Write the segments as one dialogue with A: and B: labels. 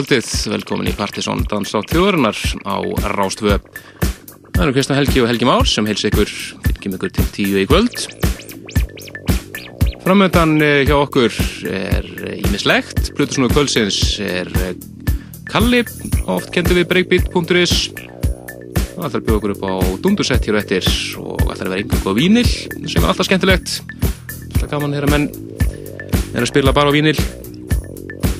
A: Góð kvöldið, velkomin í Partisón Danslátt þjóðurinnar á Rástvö. Það eru Kristján Helgi og Helgi Már sem heils ykkur, fylgjum ykkur til tíu í kvöld. Framöndan eh, hjá okkur er ímislegt. Plutusnúi kvöldsins er eh, Kalli, oft kendur við breakbeat.is. Það ætlar að bjóða okkur upp á dundursett hér og eftir og ætlar að vera einhverjum á vínil sem er alltaf skemmtilegt. Það gaman þegar menn er að spila bara á vínil.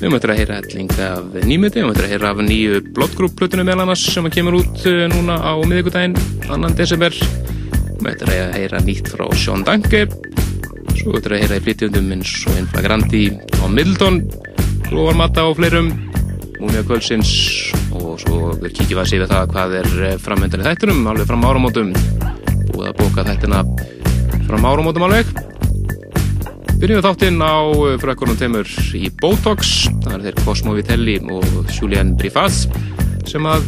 A: Við möttum að heyra helling af nýmöti, við möttum að heyra af nýju Bloodgroup-plötunum meðal annars sem kemur út eh, núna á miðugudaginn, annan desember. Við möttum að heyra nýtt frá Sean Danke, svo möttum að heyra í flytjundum eins og Inflagrandi og Middleton, Glóvar Matta og fleirum, Múmia Kvölsins og svo kíkjum við að séu það hvað er eh, framöndan í þættunum, alveg fram áramótum, búið að bóka þættina fram áramótum alveg. Byrjum við þáttinn á eh, frökkunum temur í Botox, það er þeir Cosmo Vitelli og Julian Brifaz sem að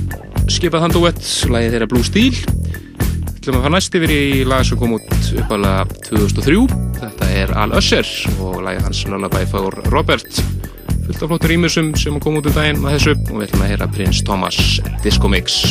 A: skipa þann duett, lagið þeirra Blue Steel. Þú ætlum að fara næst yfir í lag sem kom út uppalega 2003, þetta er Al Usher og lagið hans Lullaby for Robert, fullt af flottur ímjössum sem kom út um daginn að þessu. Og við ætlum að heyra Prince Thomas Disco Mix.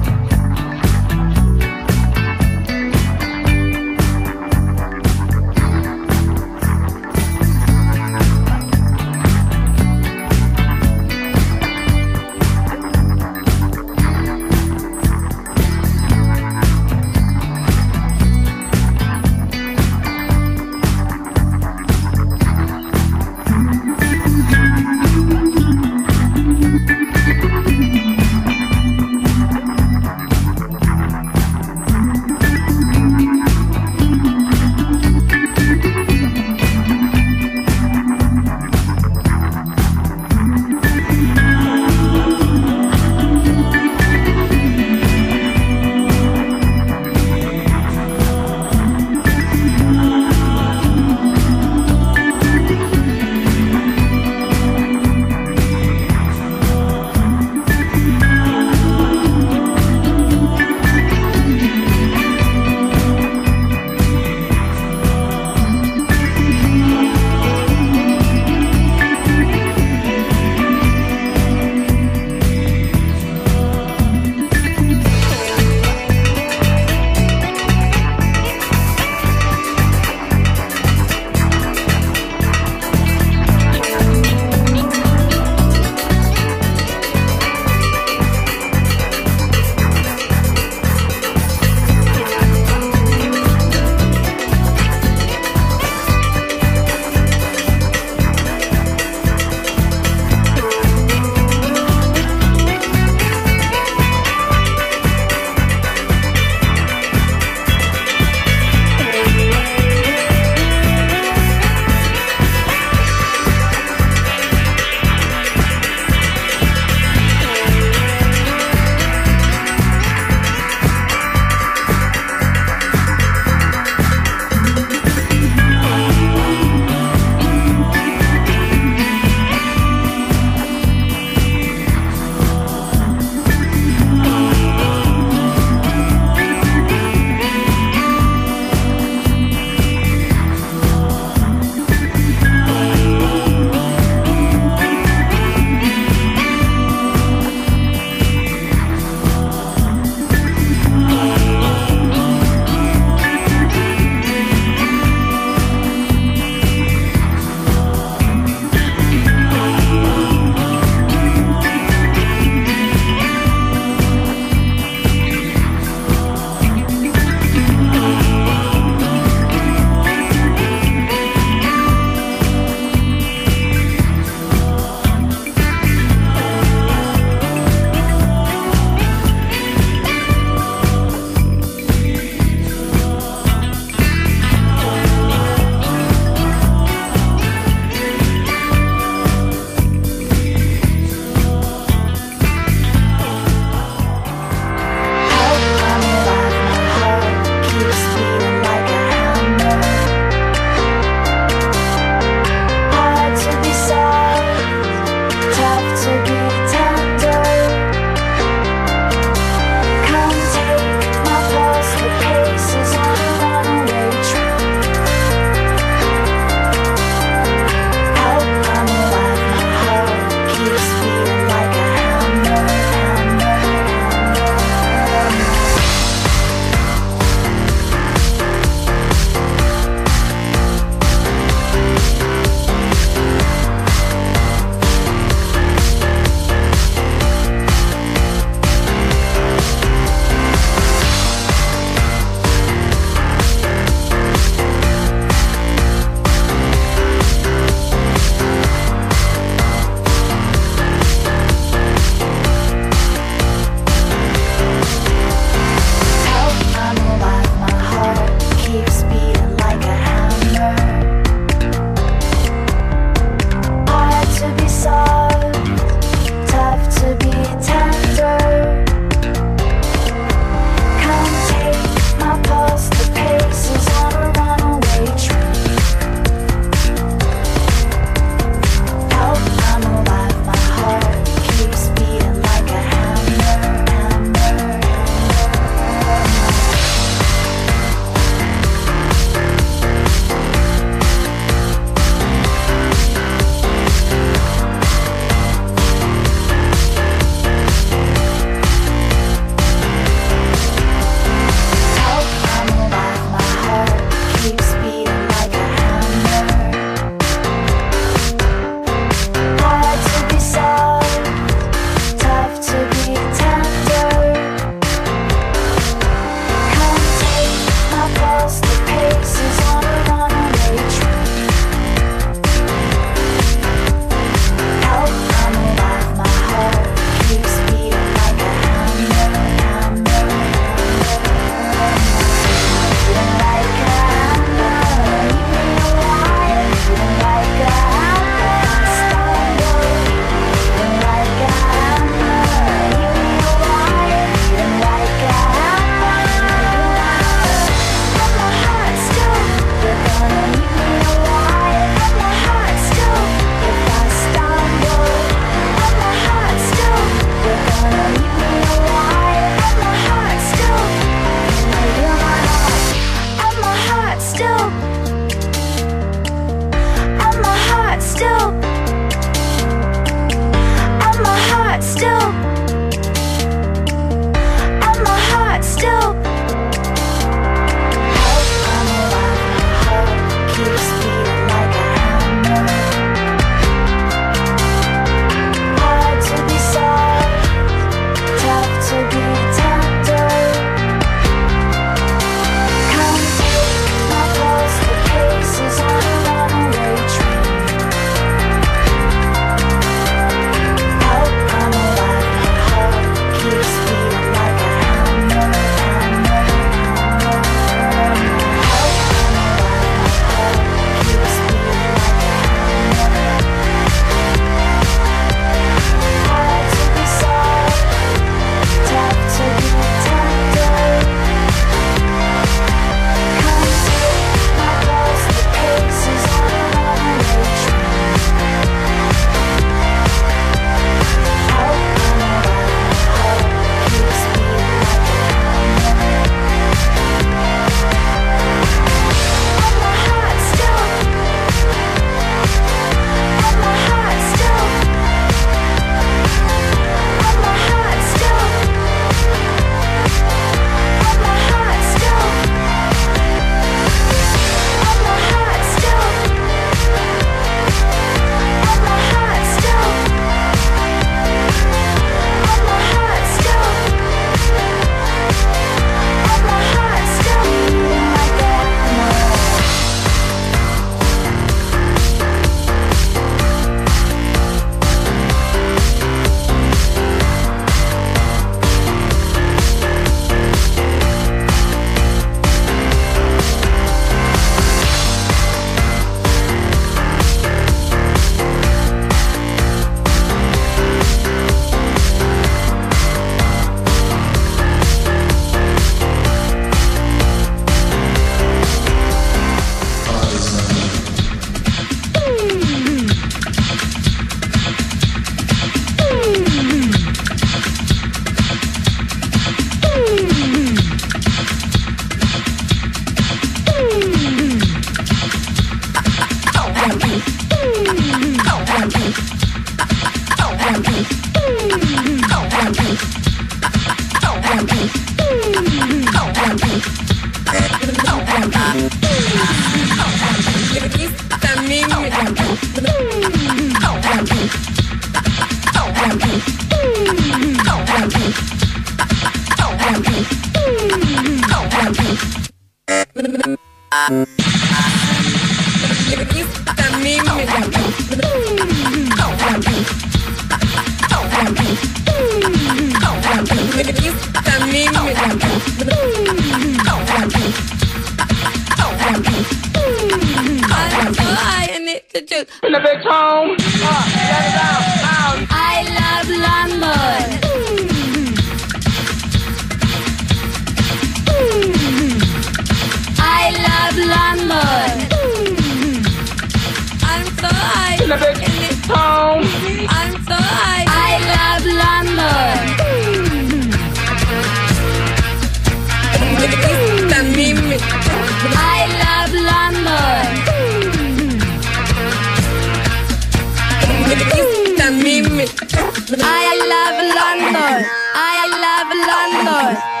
A: I love London. I love London.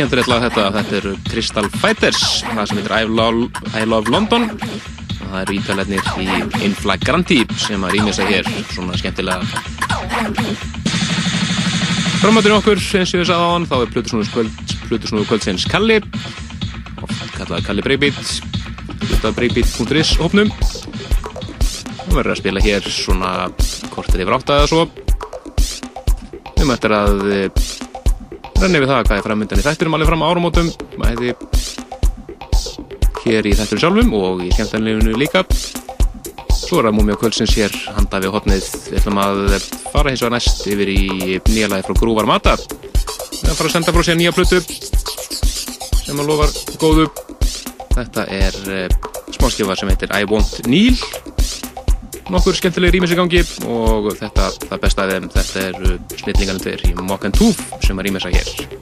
A: Skemmtilegt lag þetta. Þetta eru Crystal Fighters það sem heitir I Love, I Love London. Það eru ítalennir í Inflagranti sem að rýmisa hér. Svona skemmtilega. Framöndurinn okkur eins og ég sagði á hann þá er Plutusnúðu kvöldsins Kalli. Oft kallað Kalli hlutað breybit.is hópnum. Við verðum að spila hér svona kortið yfir átta eða svo. Við möttum að renni við það hvað er framöndan í þætturum alveg fram á árumótum bæði hér í þætturum sjálfum og í skemmtænleginu líka. Svo er það múmi á kvöldsins hér handa við hotnið við ætlum að fara hins vegar næst yfir í nýja lagi frá Grúvar Mata. Við fara að senda frá sér nýja plötu sem að lofar góðu. Þetta er eh, smáskjöfa sem heitir I Want Neil nokkur skemmtileg rýmis í gangi og þetta, það besta af þeim, þetta er snillingarnir tveir í and Tooth sem að rýmisa hér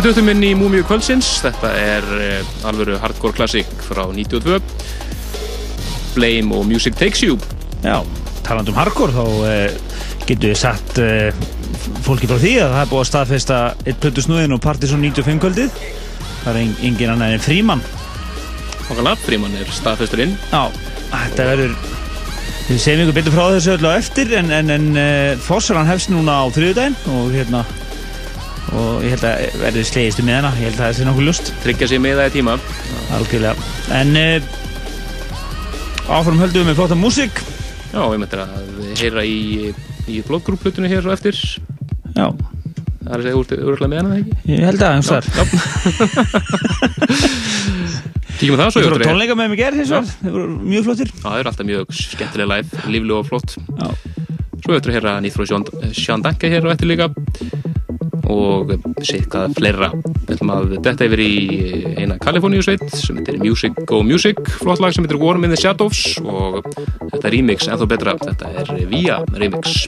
A: við döttum inn í Múmiu kvöldsins, þetta er uh, alvöru hardcore klassík frá 92 Blame og Music Takes You.
B: Já, taland um hardcore þá uh, getur við satt uh, fólki frá því að það er búið að staðfesta eitt plötu snúðin og Partiðsson 95 kvöldið. Það er engin annar en Fríman
A: Okkarlega, Fríman er staðfesturinn.
B: Já, þetta verður við segjum ykkur betur frá þessu öllu á eftir en, en, en Fossaran hefst núna á þriðudaginn og hérna og ég held að verður slegistu með hana ég held að það sé nokkuð lust
A: tryggja sér með það í tíma.
B: Algjörlega. En uh, áfram höldum við með flotta músík.
A: Já, ég myndir að heyra í í bloggrúpplutunni hér svo eftir.
B: Já.
A: Það er að segja úr með hana, ekki?
B: ég held að, og þar
A: Kíkjum við það svo
B: Þú voru tónleika með mig gerð, það voru mjög flottir.
A: Já, það eru alltaf mjög skemmtilega live, líflu og flott.
B: Já.
A: Svo eftir að heyra nýtt frá Sján Danke hér á eftir líka og sýtkað fleira. Við ætlum að detta yfir í eina Kaliforníu sveit sem heitir Music Go Music flott lag sem heitir Warm in the Shadows og þetta er remix en þó betra þetta er Via remix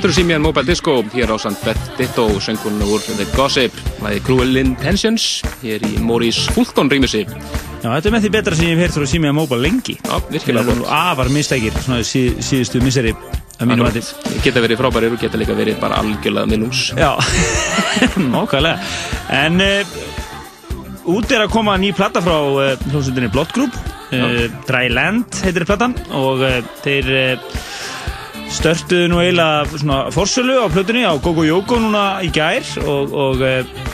C: Það eru Simian Mobile Disco hér á Sant Beth Ditto söngun úr The Gossip. Læði Cruel Intentions hér í Maurice Fulton rýmisi
B: Já, þetta er með því betra sem ég hef heyrt frá Simian Mobile lengi.
C: Já, virkilega gott.
B: afar mistækir, svona sí, síðustu mati.
C: Geta verið frábærir og geta líka verið bara algjörlega minnums
B: Já, nákvæmlega. En uh, út er að koma ný platta frá uh, hljómsveitinni Blood Group. Uh, Dry Land heitir platan og uh, þeir störtuðu nú eiginlega svona forsölu á plötunni á GoGoYogo núna í gær og, og uh,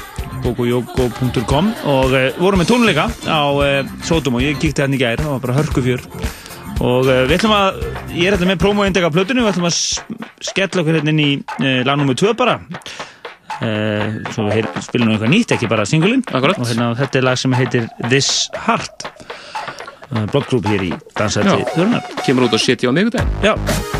B: gogoyogo.com og uh, vorum með tónleika á uh, Sodom og ég kíkti hann í gær og það var bara hörkufjör. Og við ætlum að ég er þetta með promo-indeg af plötunni við ætlum að skella okkur hérna inn í uh, lag nr. 2 bara. Svo við spilum nú eitthvað nýtt ekki bara singulinn. Og hérna, þetta er lag sem heitir This Heart. Blood Group hér í dansætti
C: Já.
B: þörnar
C: Kemur út á 70 á miðgudaginn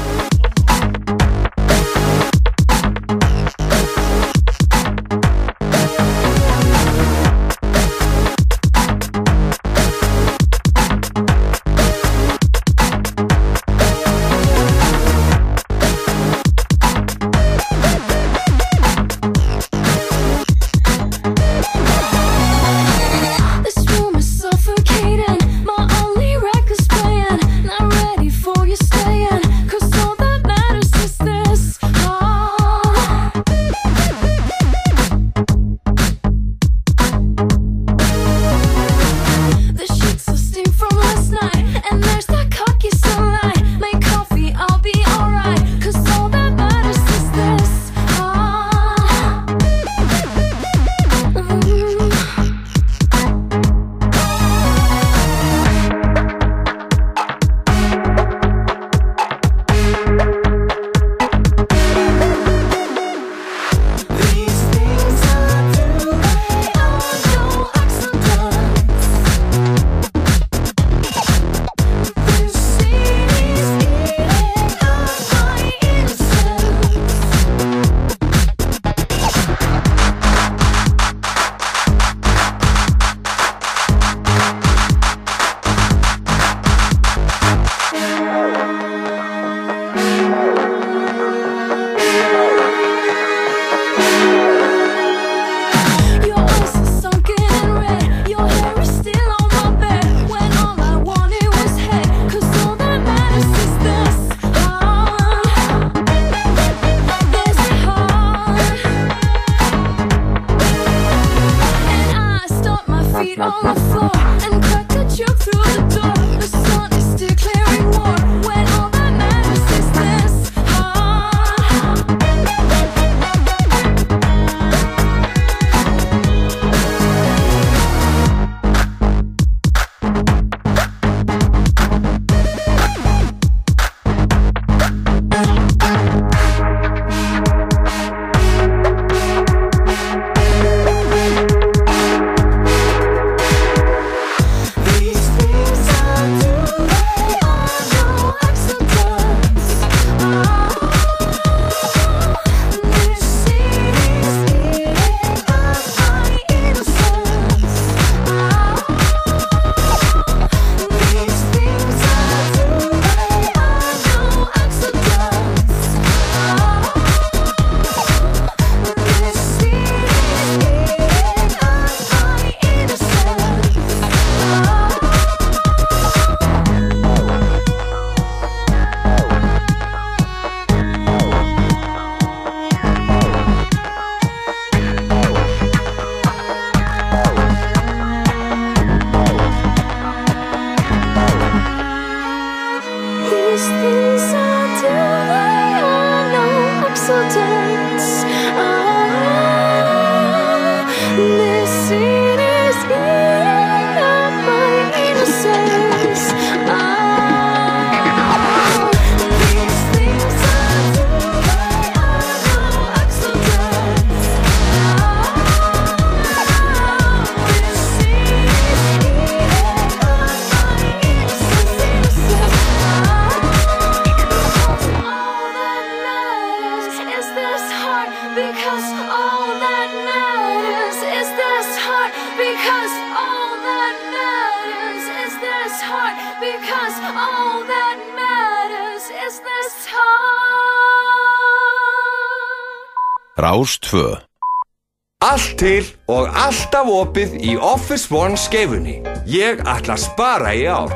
D: alltaf opið í Office One skeifunni. Ég ætla að spara í ár.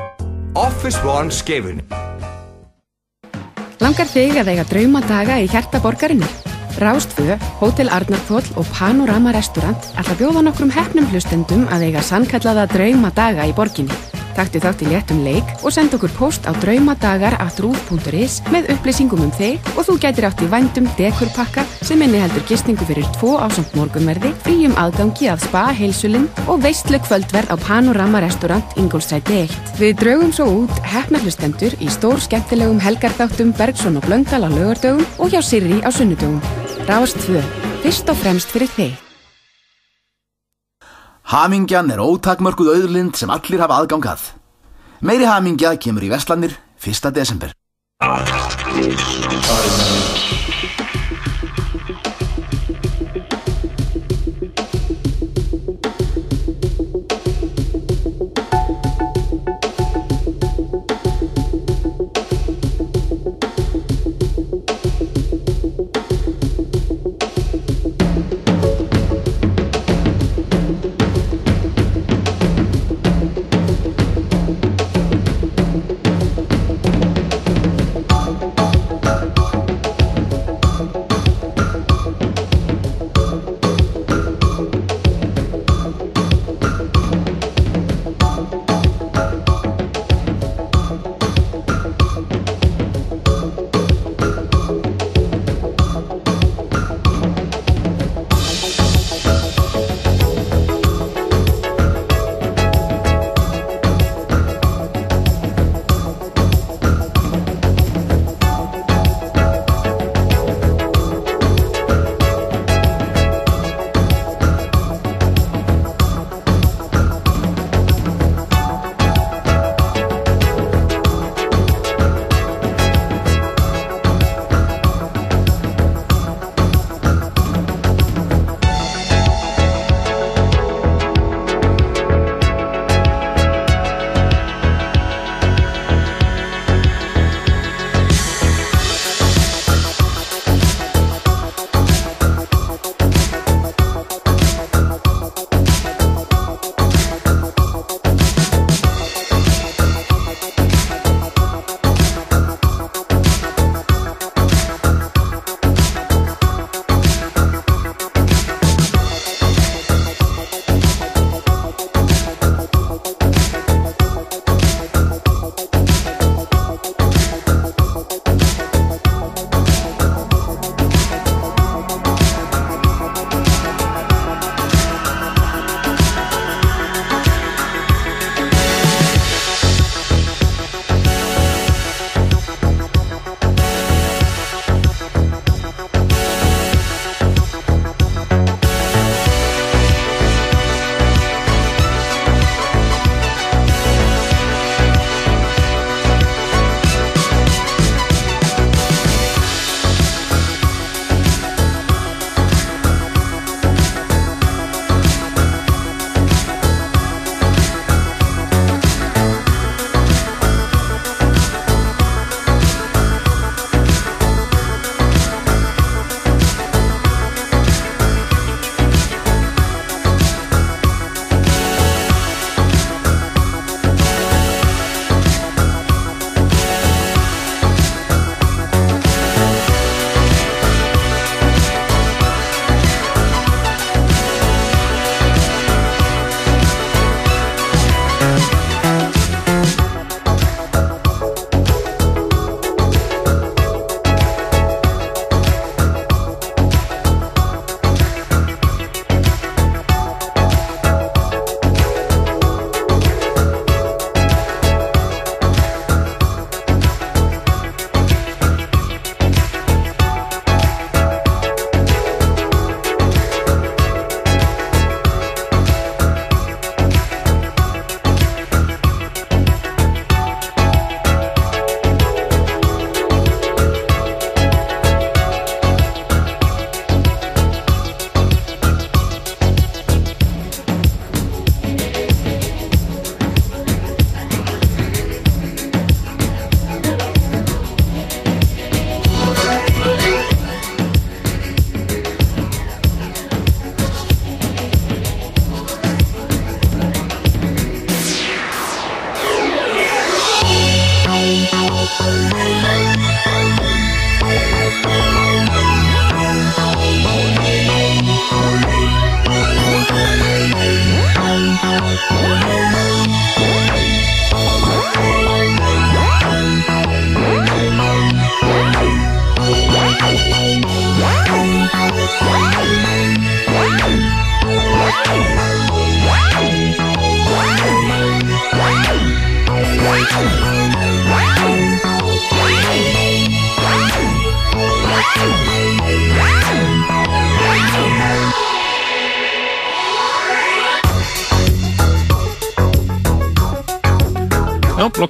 D: Office One skeifunni.
E: Langar þig að eiga draumadaga í hjarta borgarinnar? Rástfö, Hótel Arnarþóll og Panorama Restaurant ætla bjóða nokkrum hefnum hlustendum að eiga sannkallaða draumadaga í borginni. Taktu þátt í léttum leik og send okkur post á draumadagar.rúf.is með upplýsingum um þig og þú gætir átt í vændum dekurpakka sem inni heldur gistingu fyrir tvo ásamt morgunverði, fríum aðgangi að spa heilsulinn og veistlu kvöldverð á Panorama Restaurant Ingolstræti 1. Við draugum svo út hefnahlustendur í stór skemmtilegum helgarþáttum Bergson og Blöndal á lögardögum og hjá Sirri á sunnudögum. Rást 2. Fyrst og fremst fyrir þig.
F: Hamingjan er ótakmörkuð auðlind sem allir hafa aðgangað. Meiri hamingja kemur í Vestlandir 1. desember.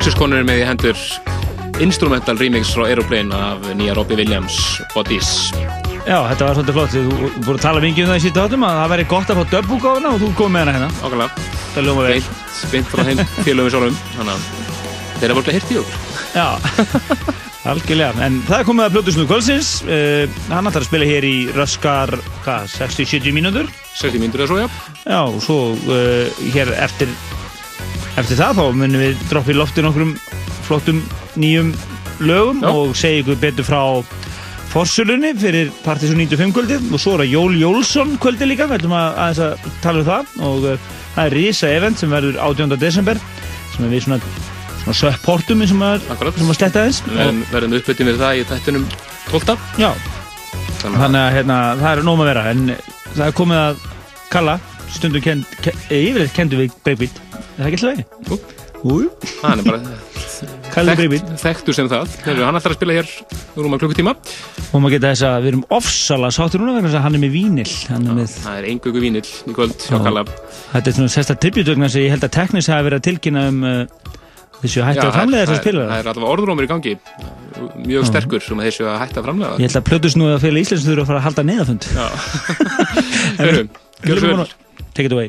A: Já, Loxis konur er með í hendur instrumental remix frá Aeroplane af nýja Robbie Williams Bodies.
B: Já, þetta var svolítið flott. Þú voru að tala mikið um það í síta átum að það væri gott að fá döbbúk á hana og þú kom með hana hérna.
A: Ákveðlega,
B: Það ljóma vel.
A: beint frá þeim félögum sjálfum, þannig að þeir eru vorlega hirti okkur.
B: Já, algjörlega. En það er komið að Bluetooth kvöldsins. Uh, hann ætlar að spila hér í röskar, hvað, 60-70 mínútur.
A: 60 mínútur eða svo, já.
B: Já, og svo uh, hér eftir, eftir það þá munum við droppa í lofti nokkrum flottum nýjum lögum
A: Já.
B: og segja ykkur betur frá Forsölunni fyrir Partiðsson 95 kvöldið og svo er það Jól Jólsson kvöldið líka, við ætlum að, aðeins að tala um það og uh, það er Risa event sem verður 18. desember sem er við svona, svona supportum sem
A: Akkurat.
B: sem að sletta aðeins
A: verðum, uppbyttin við það í þættinum 12.
B: Já,
A: Þannig
B: þannig að hérna, það er nóg með að vera en það er komið að kalla stundum kend, kend, yfirleitt kendu við breykbít, er það ekki alltaf
A: Ú.
B: Új,
A: hann er bara þekkt, þekktur sem það. Hann ætlar að spila hér rúma klukkutíma.
B: og maður geta þess að við erum ofsalega sáttur núna vegna þess að hann er með vínil er með,
A: Það er engöku vínill í kvöld
B: þetta er svona sérsta tributugna sem ég held að teknis hafi verið að tilkynna um uh, þessu hætti að framlega þess að spila
A: Það er allavega orðrómur í gangi. Mjög sterkur sem að þessu að hætta að framlega.
B: ég held að plötus nú að félag Íslands þurfa að að take it away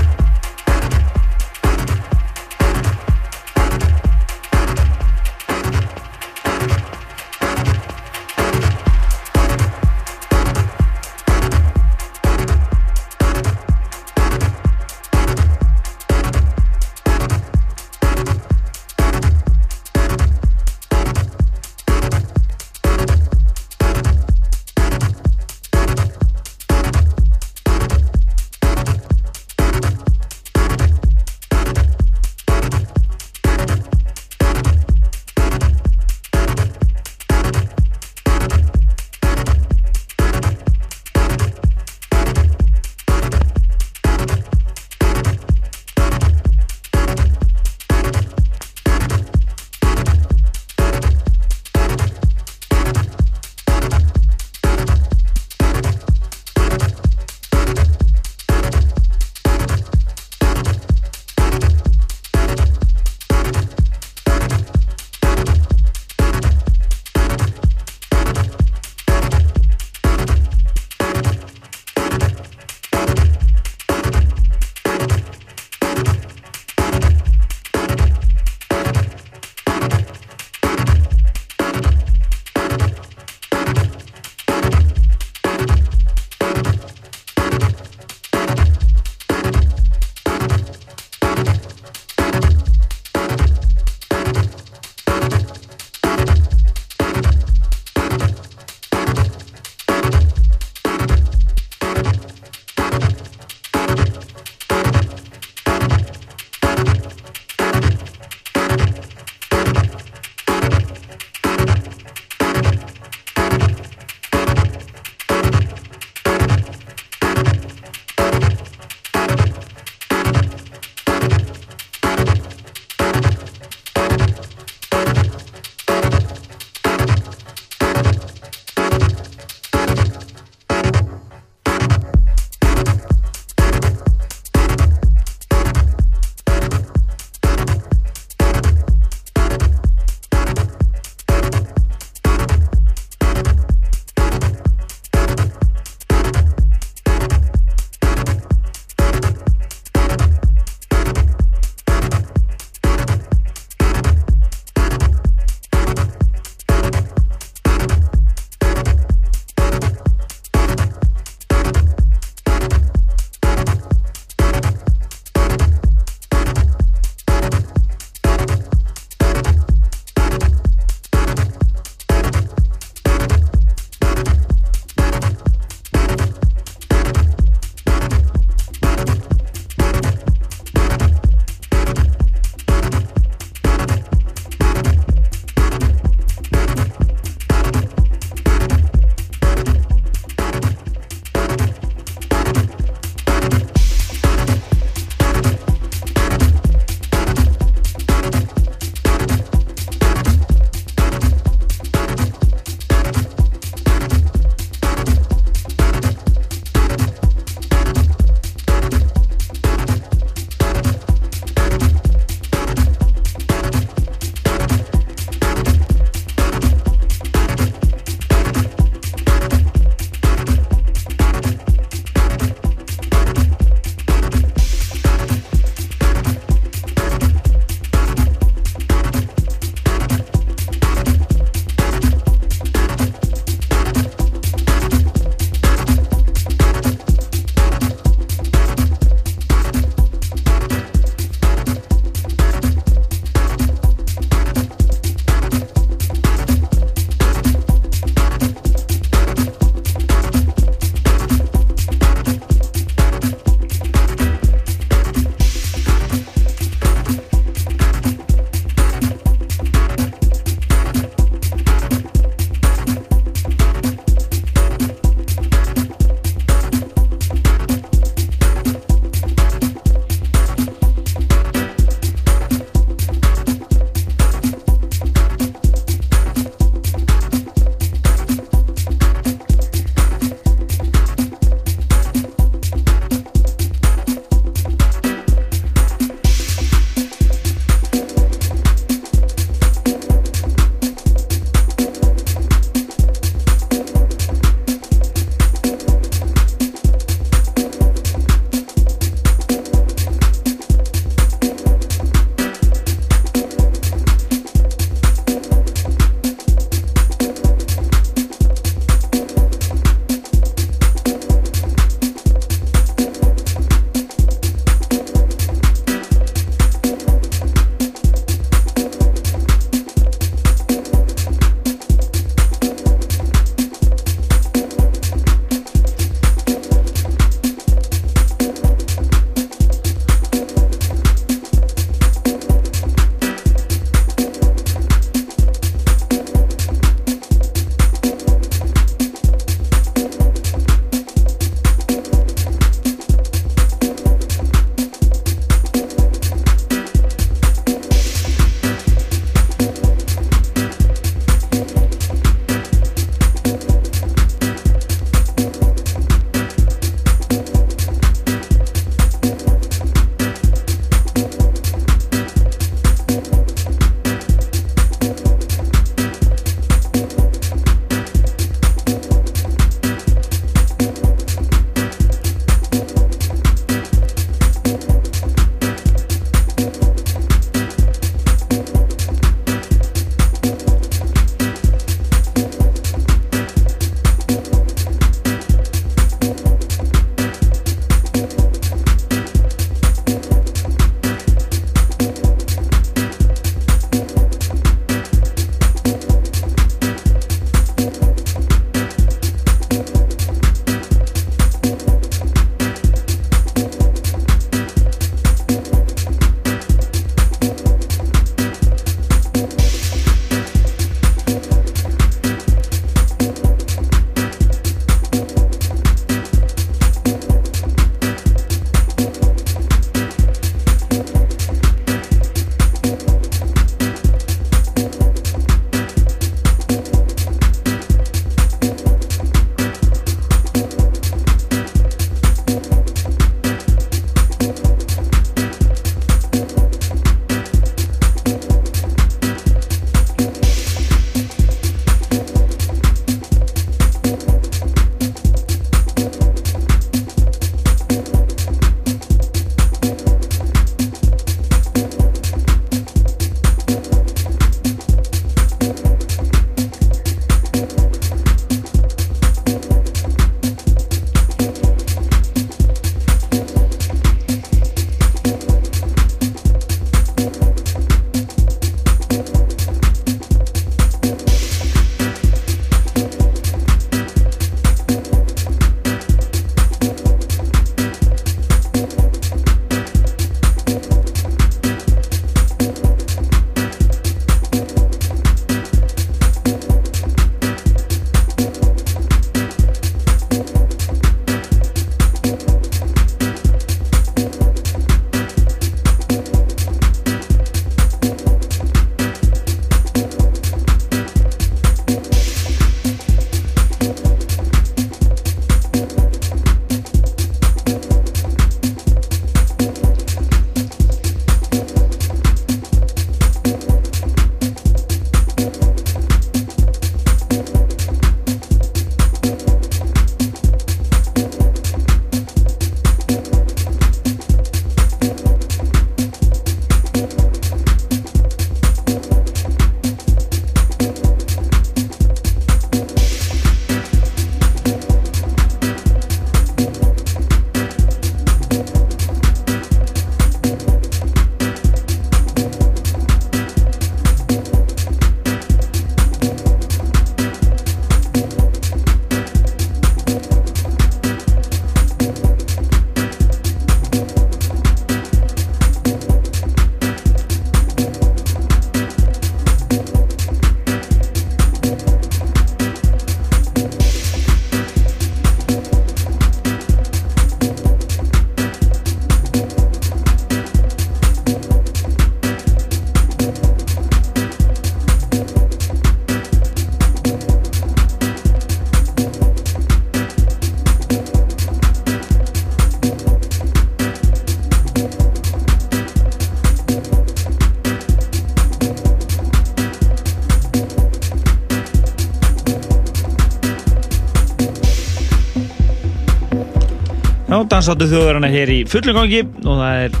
B: dansáttu þjóðverðarna hér í fullum gangi. Og það er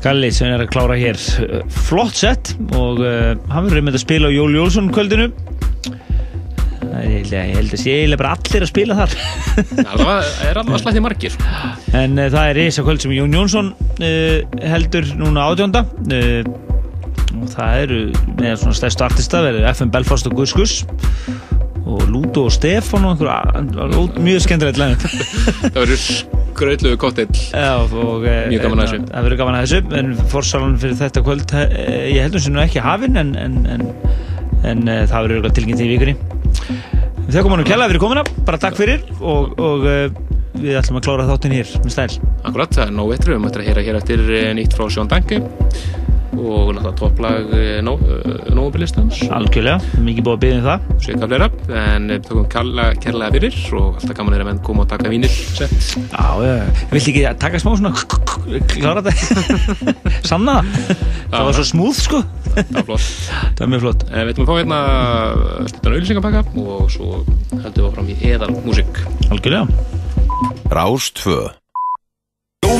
B: Galli sem er að klára hér uh, flott sett og uh, hann verður með að spila á Jól Jólsson kvöldinu. Er, ég held að- ég að eiginlega bara allir að spila þar.
A: Það er alveg slætti margir.
B: En uh, það er reysa kvöld sem Jón Jónsson uh, heldur núna átjónda og það eru með svona stærstu artista verður FM Belfast og Guðskus og Lúto og Stefán og einhver mjög skemmtilegt lægum
A: Það verður
B: Já, og eh,
A: Mjög gaman að
B: eh,
A: þessu.
B: Það verður gaman að þessu en fórsalan fyrir þetta kvöld eh, ég heldur sem nú ekki hafinn en, en, en, en eh, það verður tilkynnt í vikunni. Við þakkum hann um kjalla fyrir komuna bara takk fyrir og, og eh, við ætlum að klára þáttinn hér með stæl.
A: Akkurat, það er nóg eitru, við möttum að heyra hér eftir eh, nýtt frá Sjón Danke og náttúrulega topplag Nóbilistans
B: Algjörlega, mikið búið að byggja um það.
A: Svika fleira, en við tökum kalla, kærlega fyrir og alltaf gaman er að menn koma og taka vínil sett.
B: Já, já, viltu ekki taka smá svona klára þetta? Sanna? Það var svo smúð sko.
A: Það var flott.
B: Það er mjög flott.
A: En við ætlum að fá hérna stuttan auðlýsingapakka og svo heldum við áfram í eðal músík
B: Algjörlega.
D: Rás 2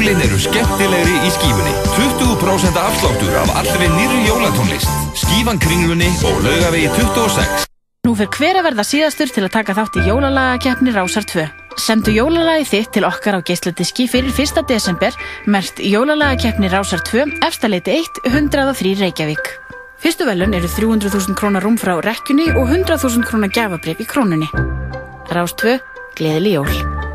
D: Jólin eru skemmtilegri í skífunni 20% afsláttur af allri nýri jólatónlist Skífan kringlunni og laugavegi 26
G: Nú fer hver að verða síðastur til að taka þátt í jólalagakeppni Rásar 2. Sendu jólalagi þitt til okkar á geisladiski fyrir 1. desember, mert jólalagakeppni Rásar 2, efstaleiti 1, 103 Reykjavík. Fyrstu velun eru 300.000 krónar rúm frá rekkjunni og 100.000 krónar gafabrif í krónunni. Rás 2, gleðileg jól.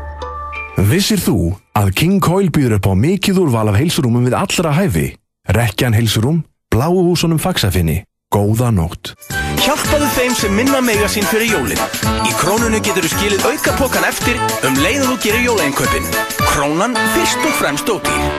H: Vissir þú að King Coil býður upp á mikið úrval af heilsurúmum við allra hæfi? Rekkjan heilsurúm, bláu húsunum fagsafinni. Góða nótt.
I: Hjálpaðu þeim sem minna mega sín fyrir jólin. Í krónunni getur þú skilið auka pokan eftir um leið og þú gerir jólainköpin. Krónan fyrst og fremst ódýr.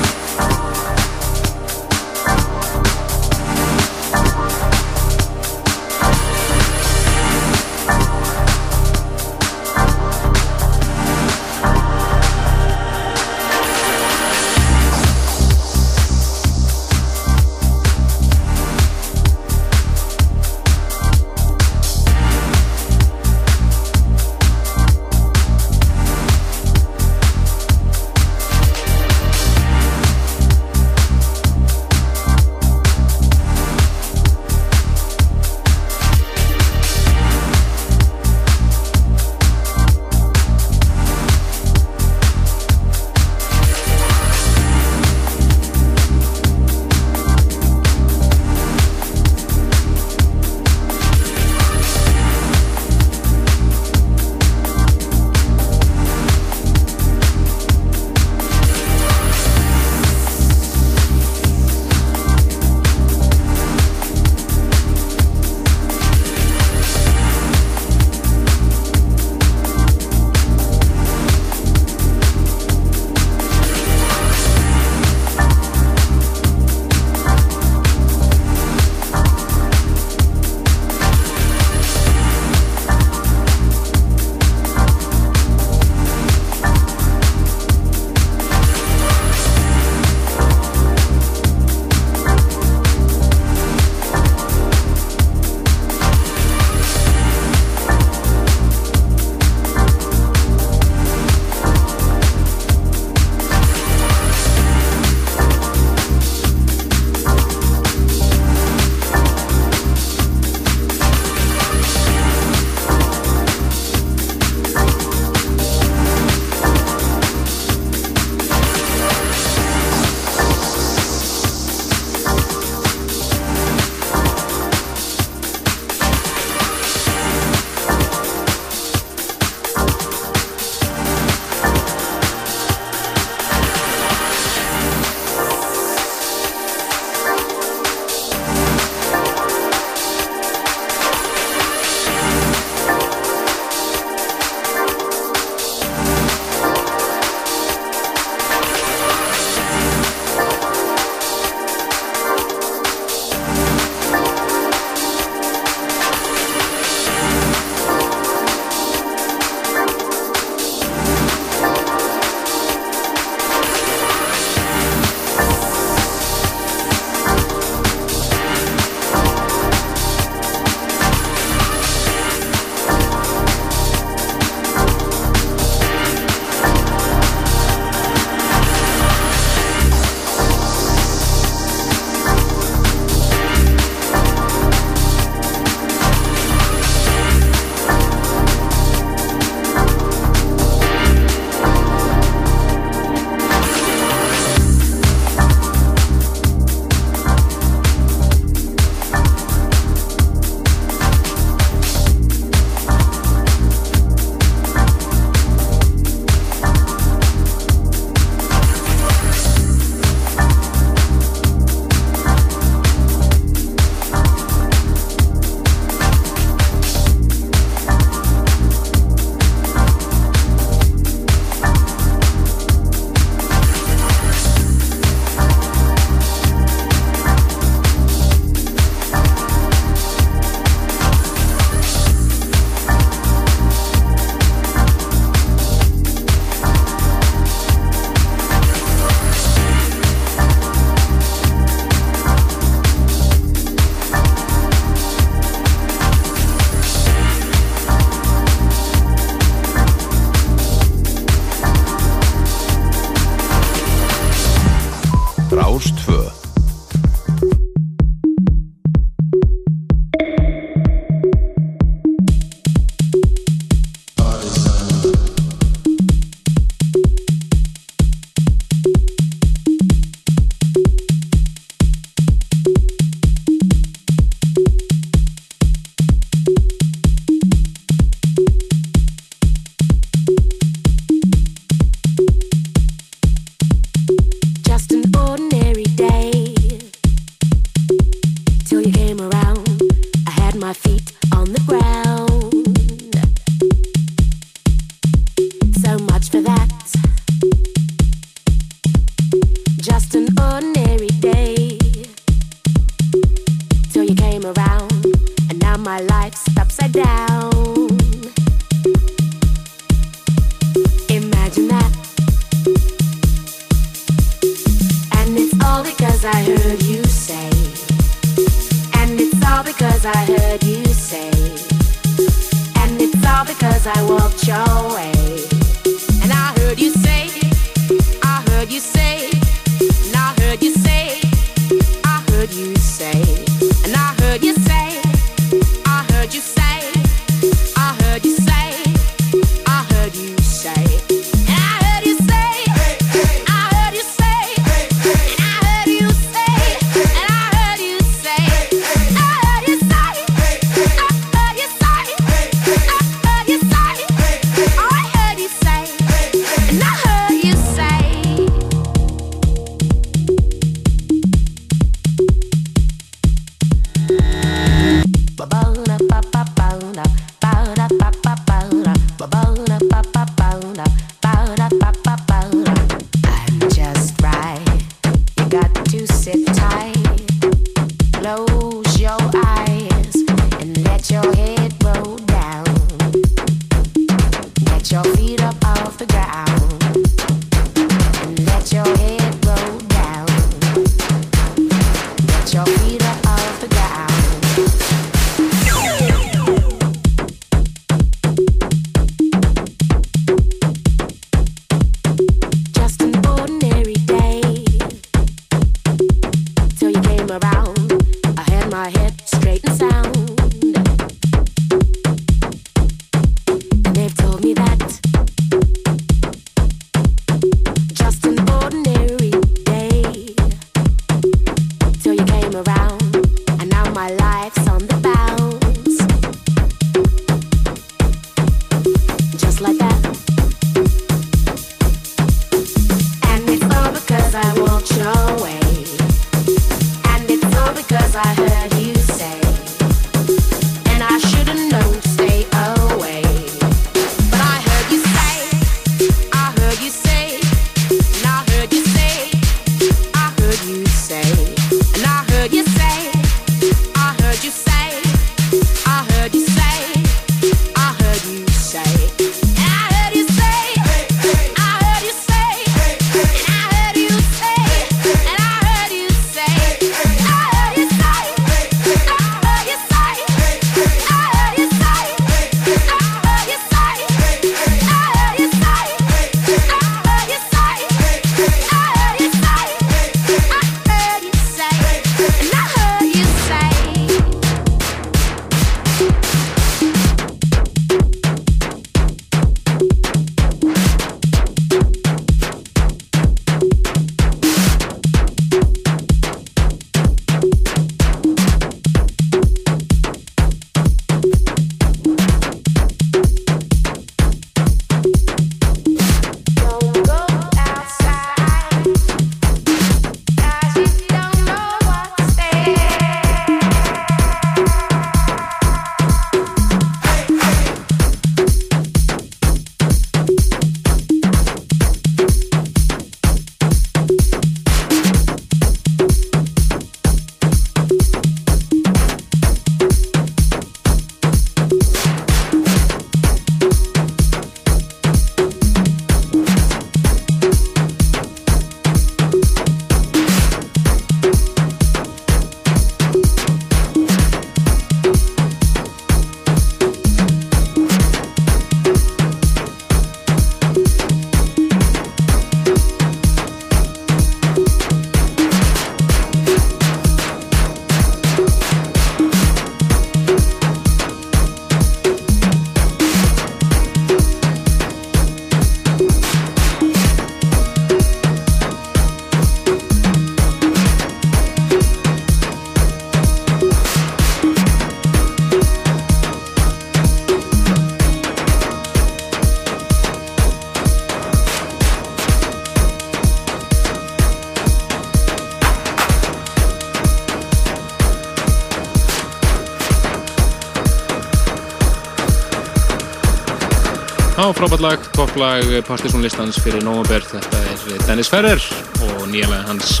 A: Lag, topplag Partisan-listans fyrir november. Þetta er Dennis Ferrer og nýjalega hans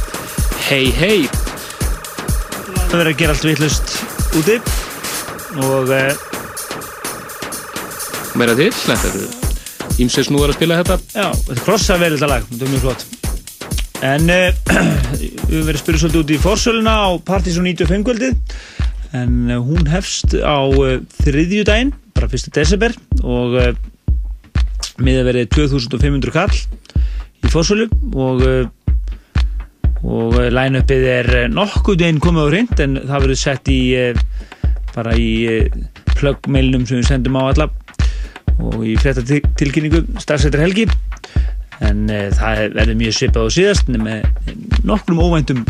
A: Hey Hey.
B: Það verður að gera allt vittlust úti og uh,
A: Meira til, þetta eru ímsið snúðar að spila þetta.
B: já, þetta krossa vel þetta lag, þetta er mjög flott. En við verðum að spyrja svolítið út í forsöluna á Partisan 95 kvöldið en hún hefst á þriðju daginn, bara 1. desember og miða verið 2500 kall í forsölu og uh, og uh, line-upið er uh, nokkuð einn komið á hreint en það verður sett í bara í plug-mailnum sem við sendum á alla og í frétta tilkynningu starfsættir helgi. En það verður mjög svipað á síðast með nokkrum óvæntum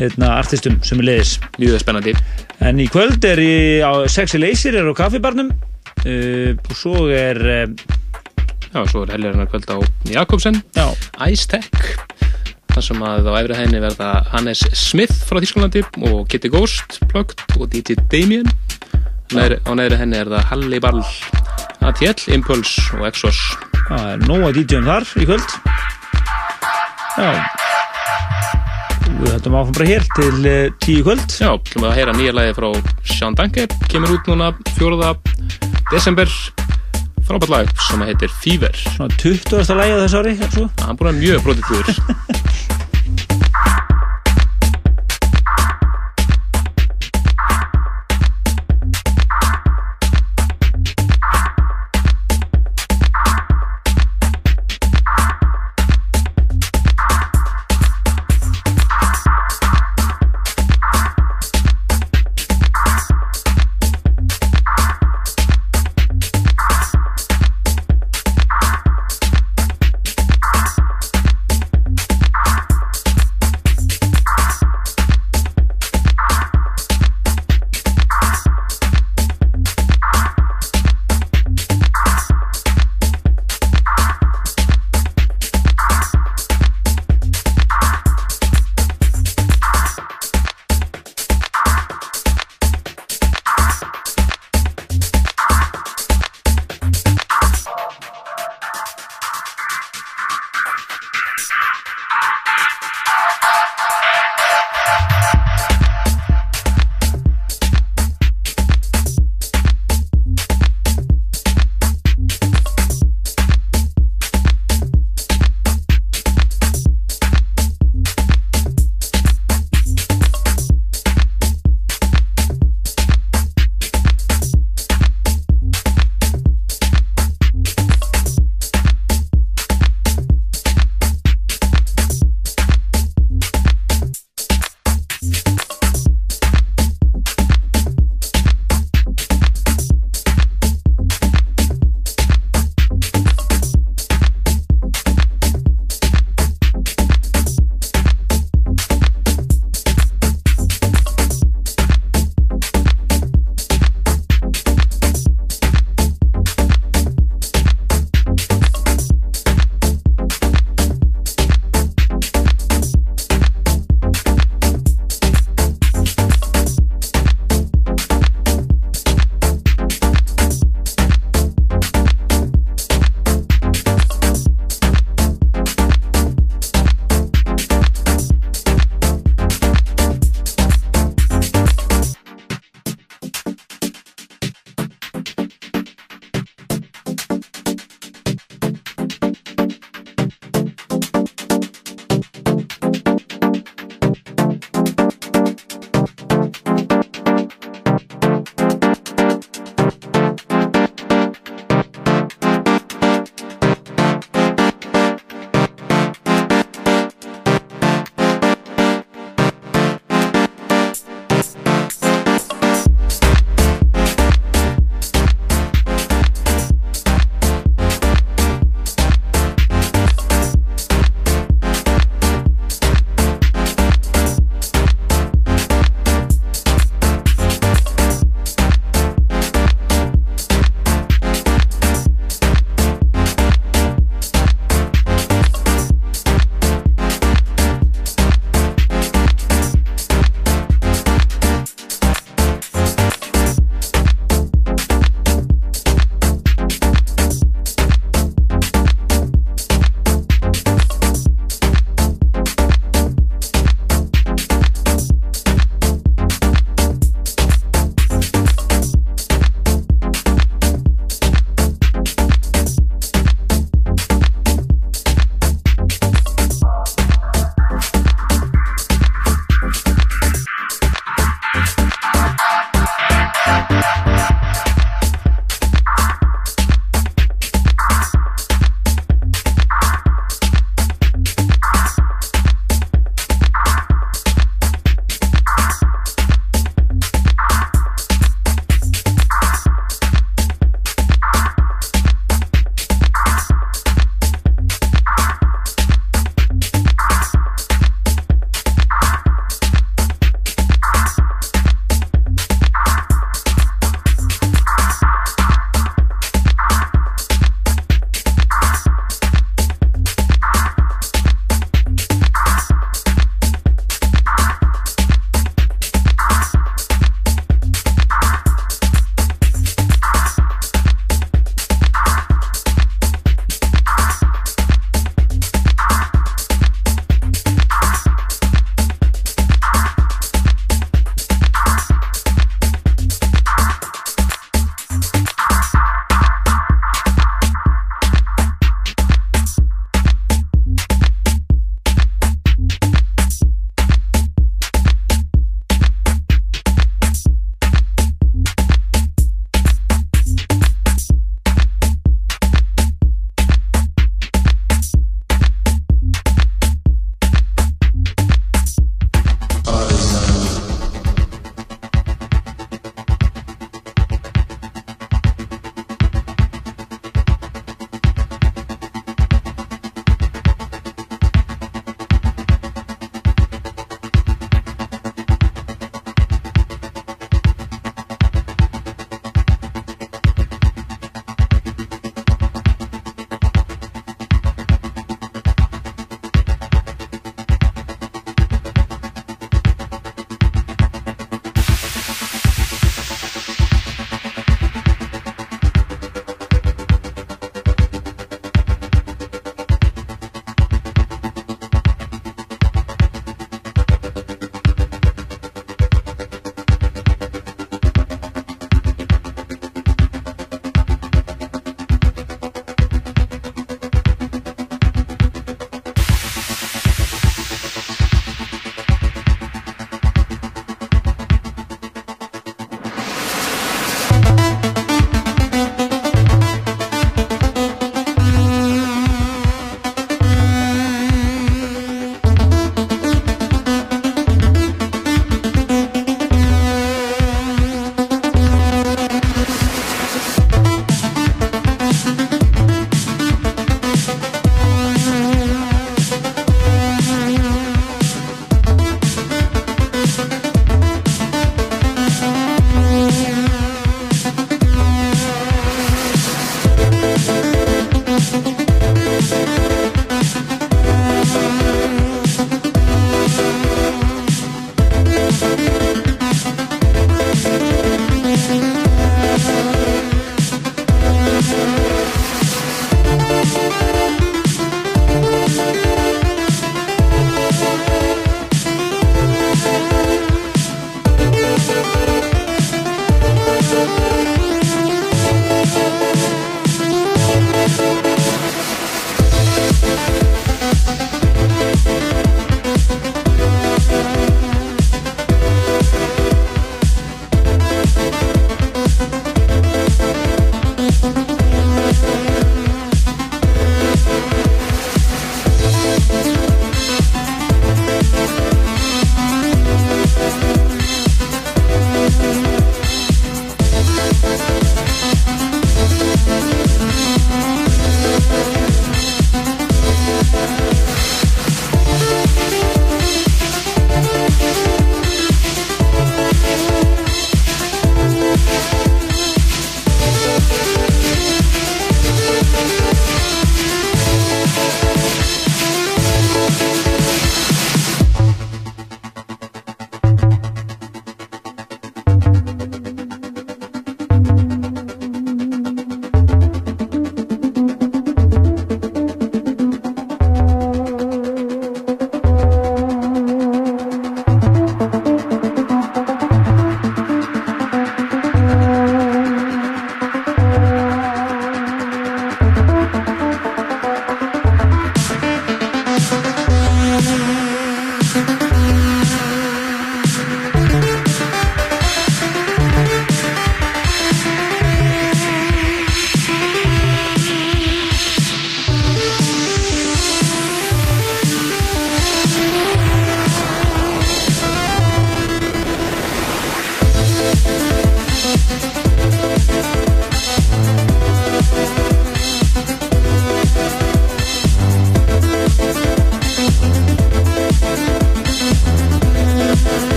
B: hérna, artistum sem er leiðis
A: Mjög spennandi.
B: en í kvöld er ég á Sexy Laser er á kaffibarnum uh, og svo er uh,
A: Já, svo er helgar hennar kvöld á Jakobsen, Tech. þar sem að á efri hæðinni verða Hannes Smith frá Þísklandi og Kitty Ghost plugged og DJ Damien. Neðri, á neðri henni er það Halli Ball ATL, Impulse og Exos.
B: Það er nóga DJ-um þar í kvöld. Já. Við höldum áfram bara hér til uh, tíu kvöld.
A: Já, við að heyra nýja lagi frá Sean Danke kemur út núna 4. desember frábært lag sem heitir Fever
B: svona 20. lagi á þessu ári svo.
A: hann búin að mjög brotið fyrir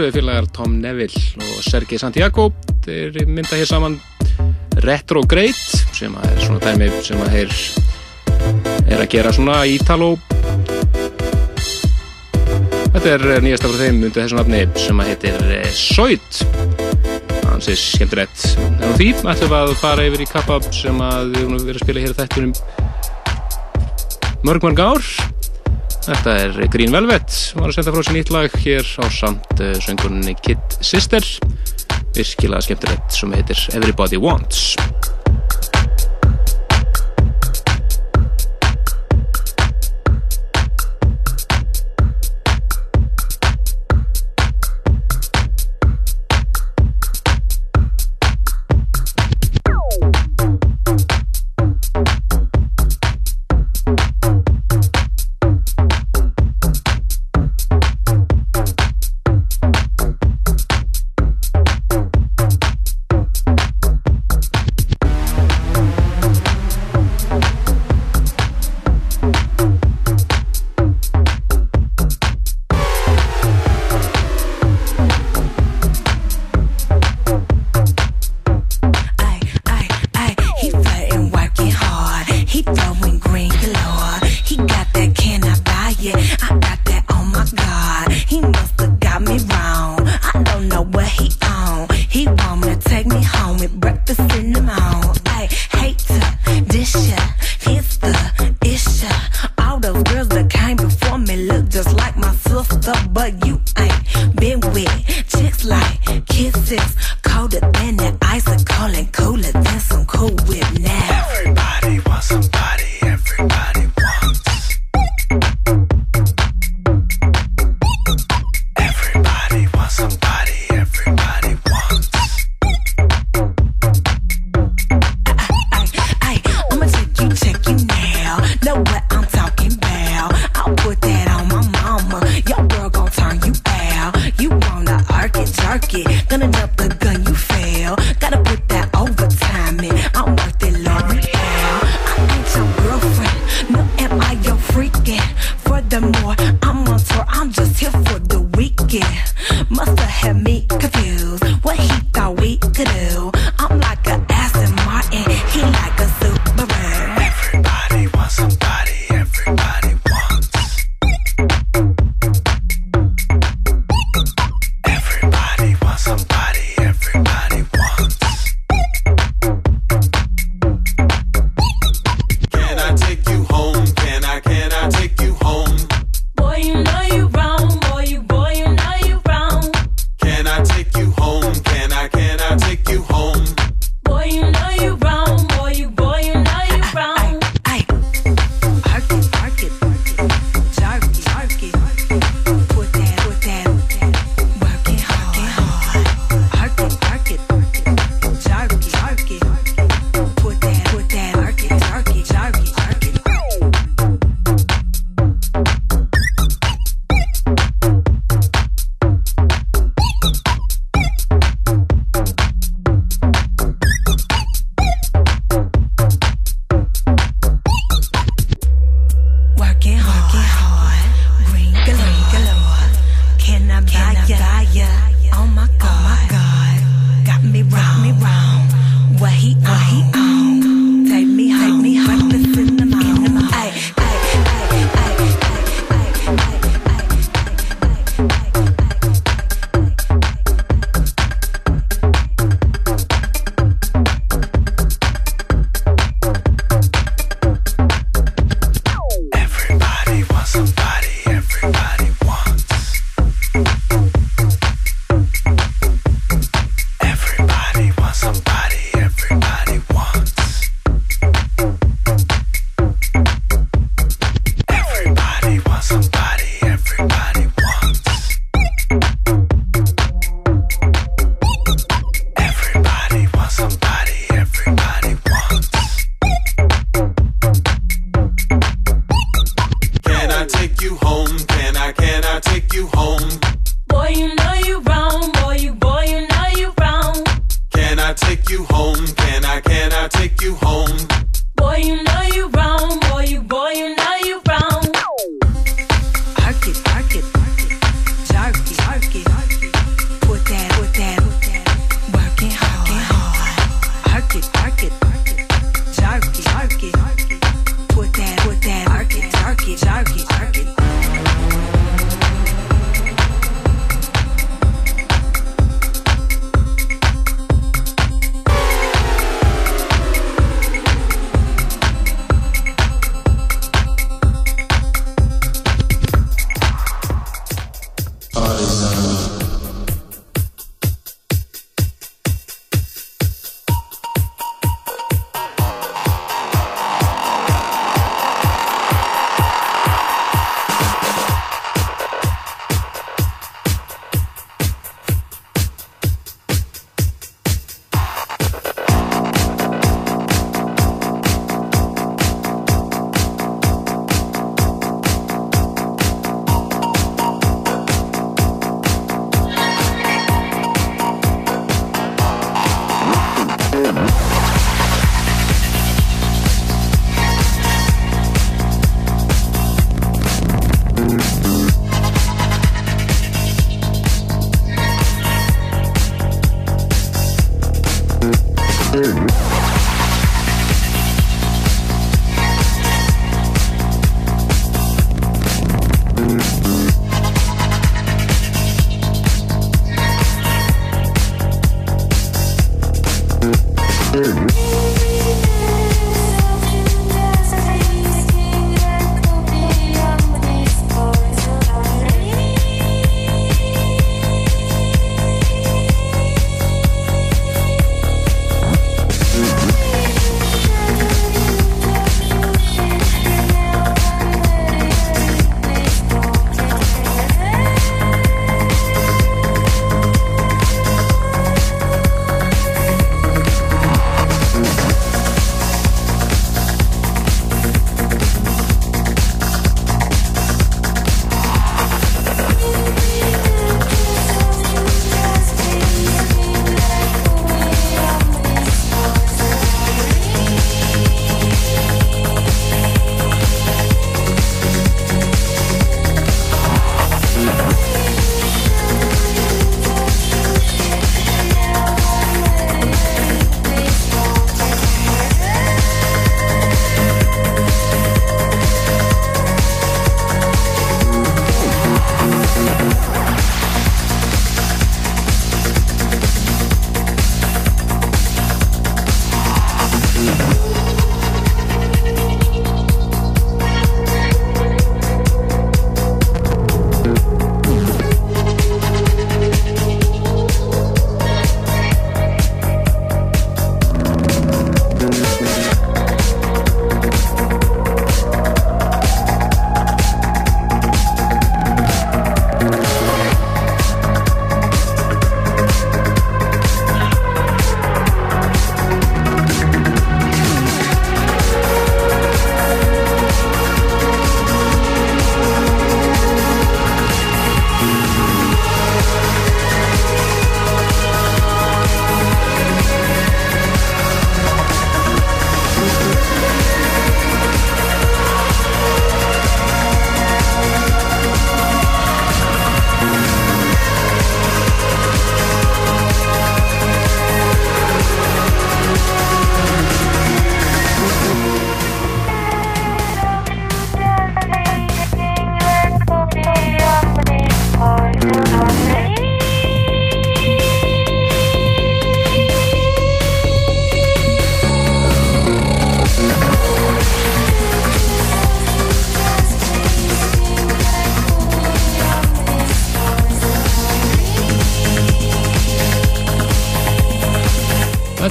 J: plötufélagar Tom Neville og Sergei Santiago þeir mynda hér saman Retro Great sem að er svona dæmi sem að þeir er að gera svona ítalo. Þetta er eh, nýjast af þeim mynda þessu nafni sem að heitir eh, Soit hans er skemmtilegt. En því ætlum við að fara yfir í kappab sem að við erum að vera að spila hér þettunum mörg mörg ár. Þetta er Green Velvet, hún var að senda frá sér nýtt lag hér á samt eh, söngunni Kid Sister, virkilega skemmtilegt sem heitir Everybody Wants.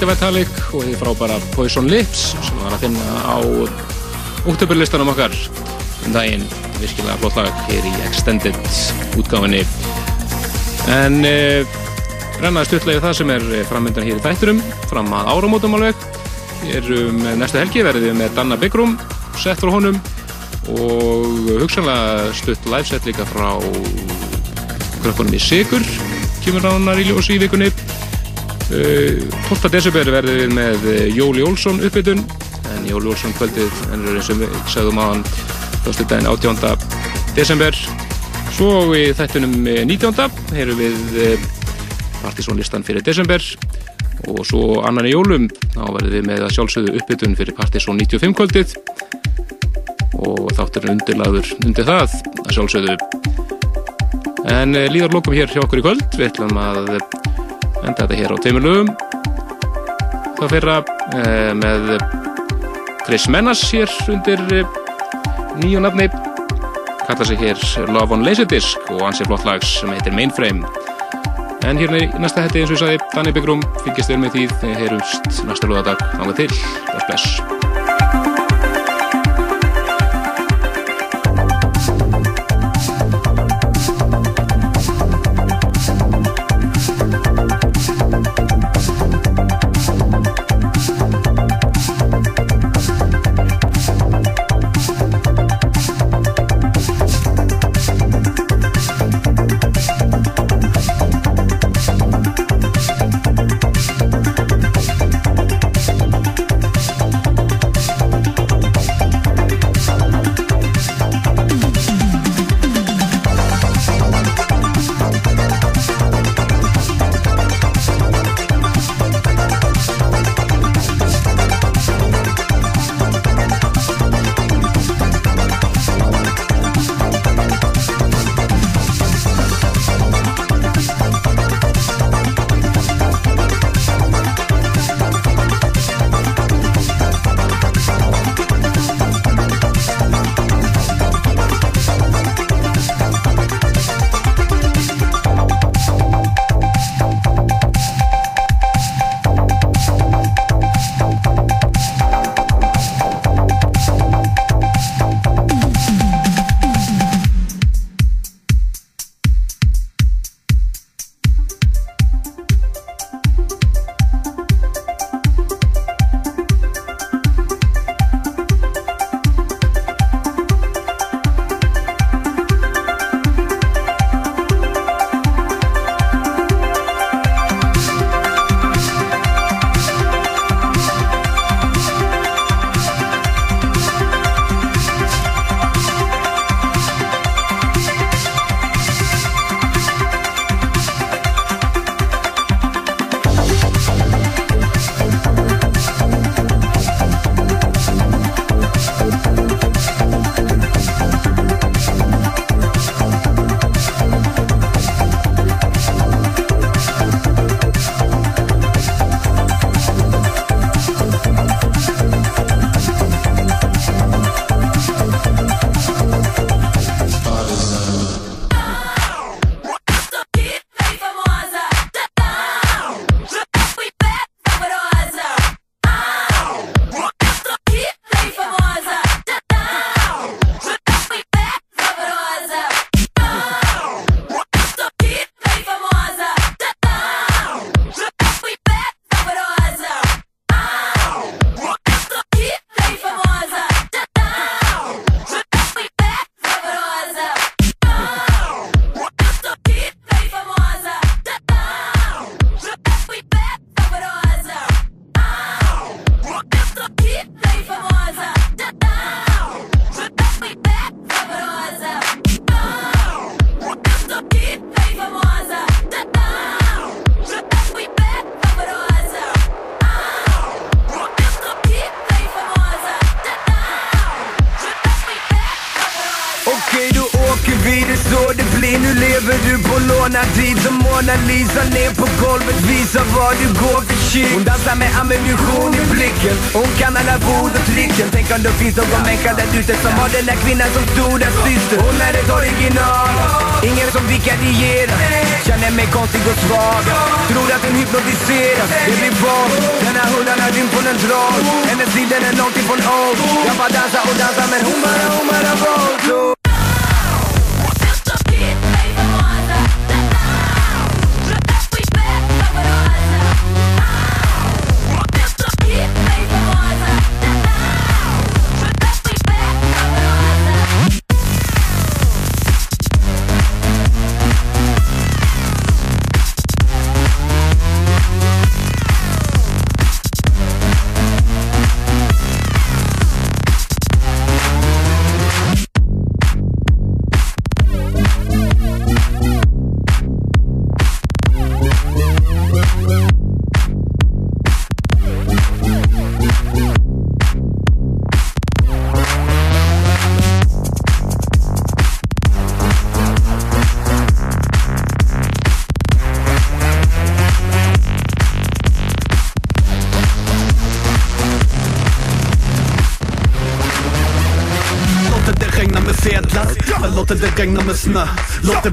A: Vitalik og því frábæra Poison Lips sem var að finna á úttöpurlistanum okkar. Um daginn, virkilega flott lag hér í Extended útgáfinni en uh, rennaði stuttlega það sem er framöndan hér í þætturum fram að áramótum alveg. Við erum næstu helgi verðum við með Danna Byggrum sett frá honum og hugsanlega stutt live set líka frá krökkunum í Sigur kemur ránar í ljós í vikunni 12. desember verðum við með uh, Jóli Olsson uppbytun en Jóli Olsson kvöldið ennur eins og við sagðum á hann fyrstu daginn 18. desember svo í þættunum uh, 19. heyrum við uh, partysónlistan fyrir desember og svo annan í jólum þá verðum við með að sjálfsögðu uppbytun fyrir partysón 95 kvöldið og þátturinn undirlaður undir það að sjálfsögðu en líðar lokum hér hjá okkur í kvöld við ætlum að enda þetta hér á tveimur lögum. Það fyrra eh, með Chris Menas hér undir eh, nýju nafni kalla sig hér Love on Laserdisc og hans er flott lag sem heitir Mainframe. En hérna í næsta hætti eins og ég sagði Danni Byggrum fylgjast þér með því þegar heyrumst næsta lögadag náða til, bless bless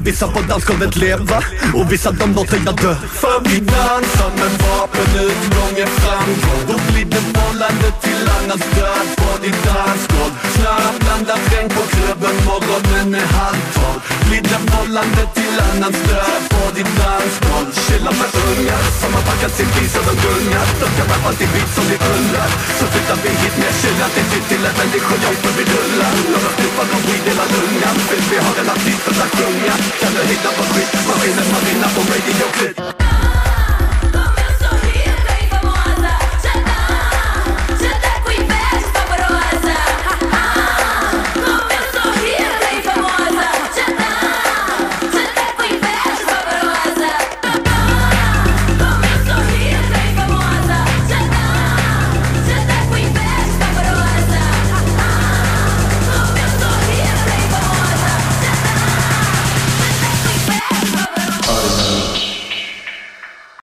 K: vissa på dansgolvet leva och vissa de låter jag dö. För vi dansar med vapenutgången är framgång Då blir det bollande till annans död på ditt dansgolv Snabbblandat regn på klubben, morgonen är halv tolv Blir det bollande till annans död på ditt dansgolv Chilla med ungar. Som har packat sin bil så de gungar. De kan rappa till beat som vi undrar. Så flyttar vi hit med chillat Det är till ett människojobb för vi rullar. Några tuppar och weed hela lungan. Vill vi ha den här för att sjunga? Kan du hitta på skit? Maskinen man vinner på radio-klipp.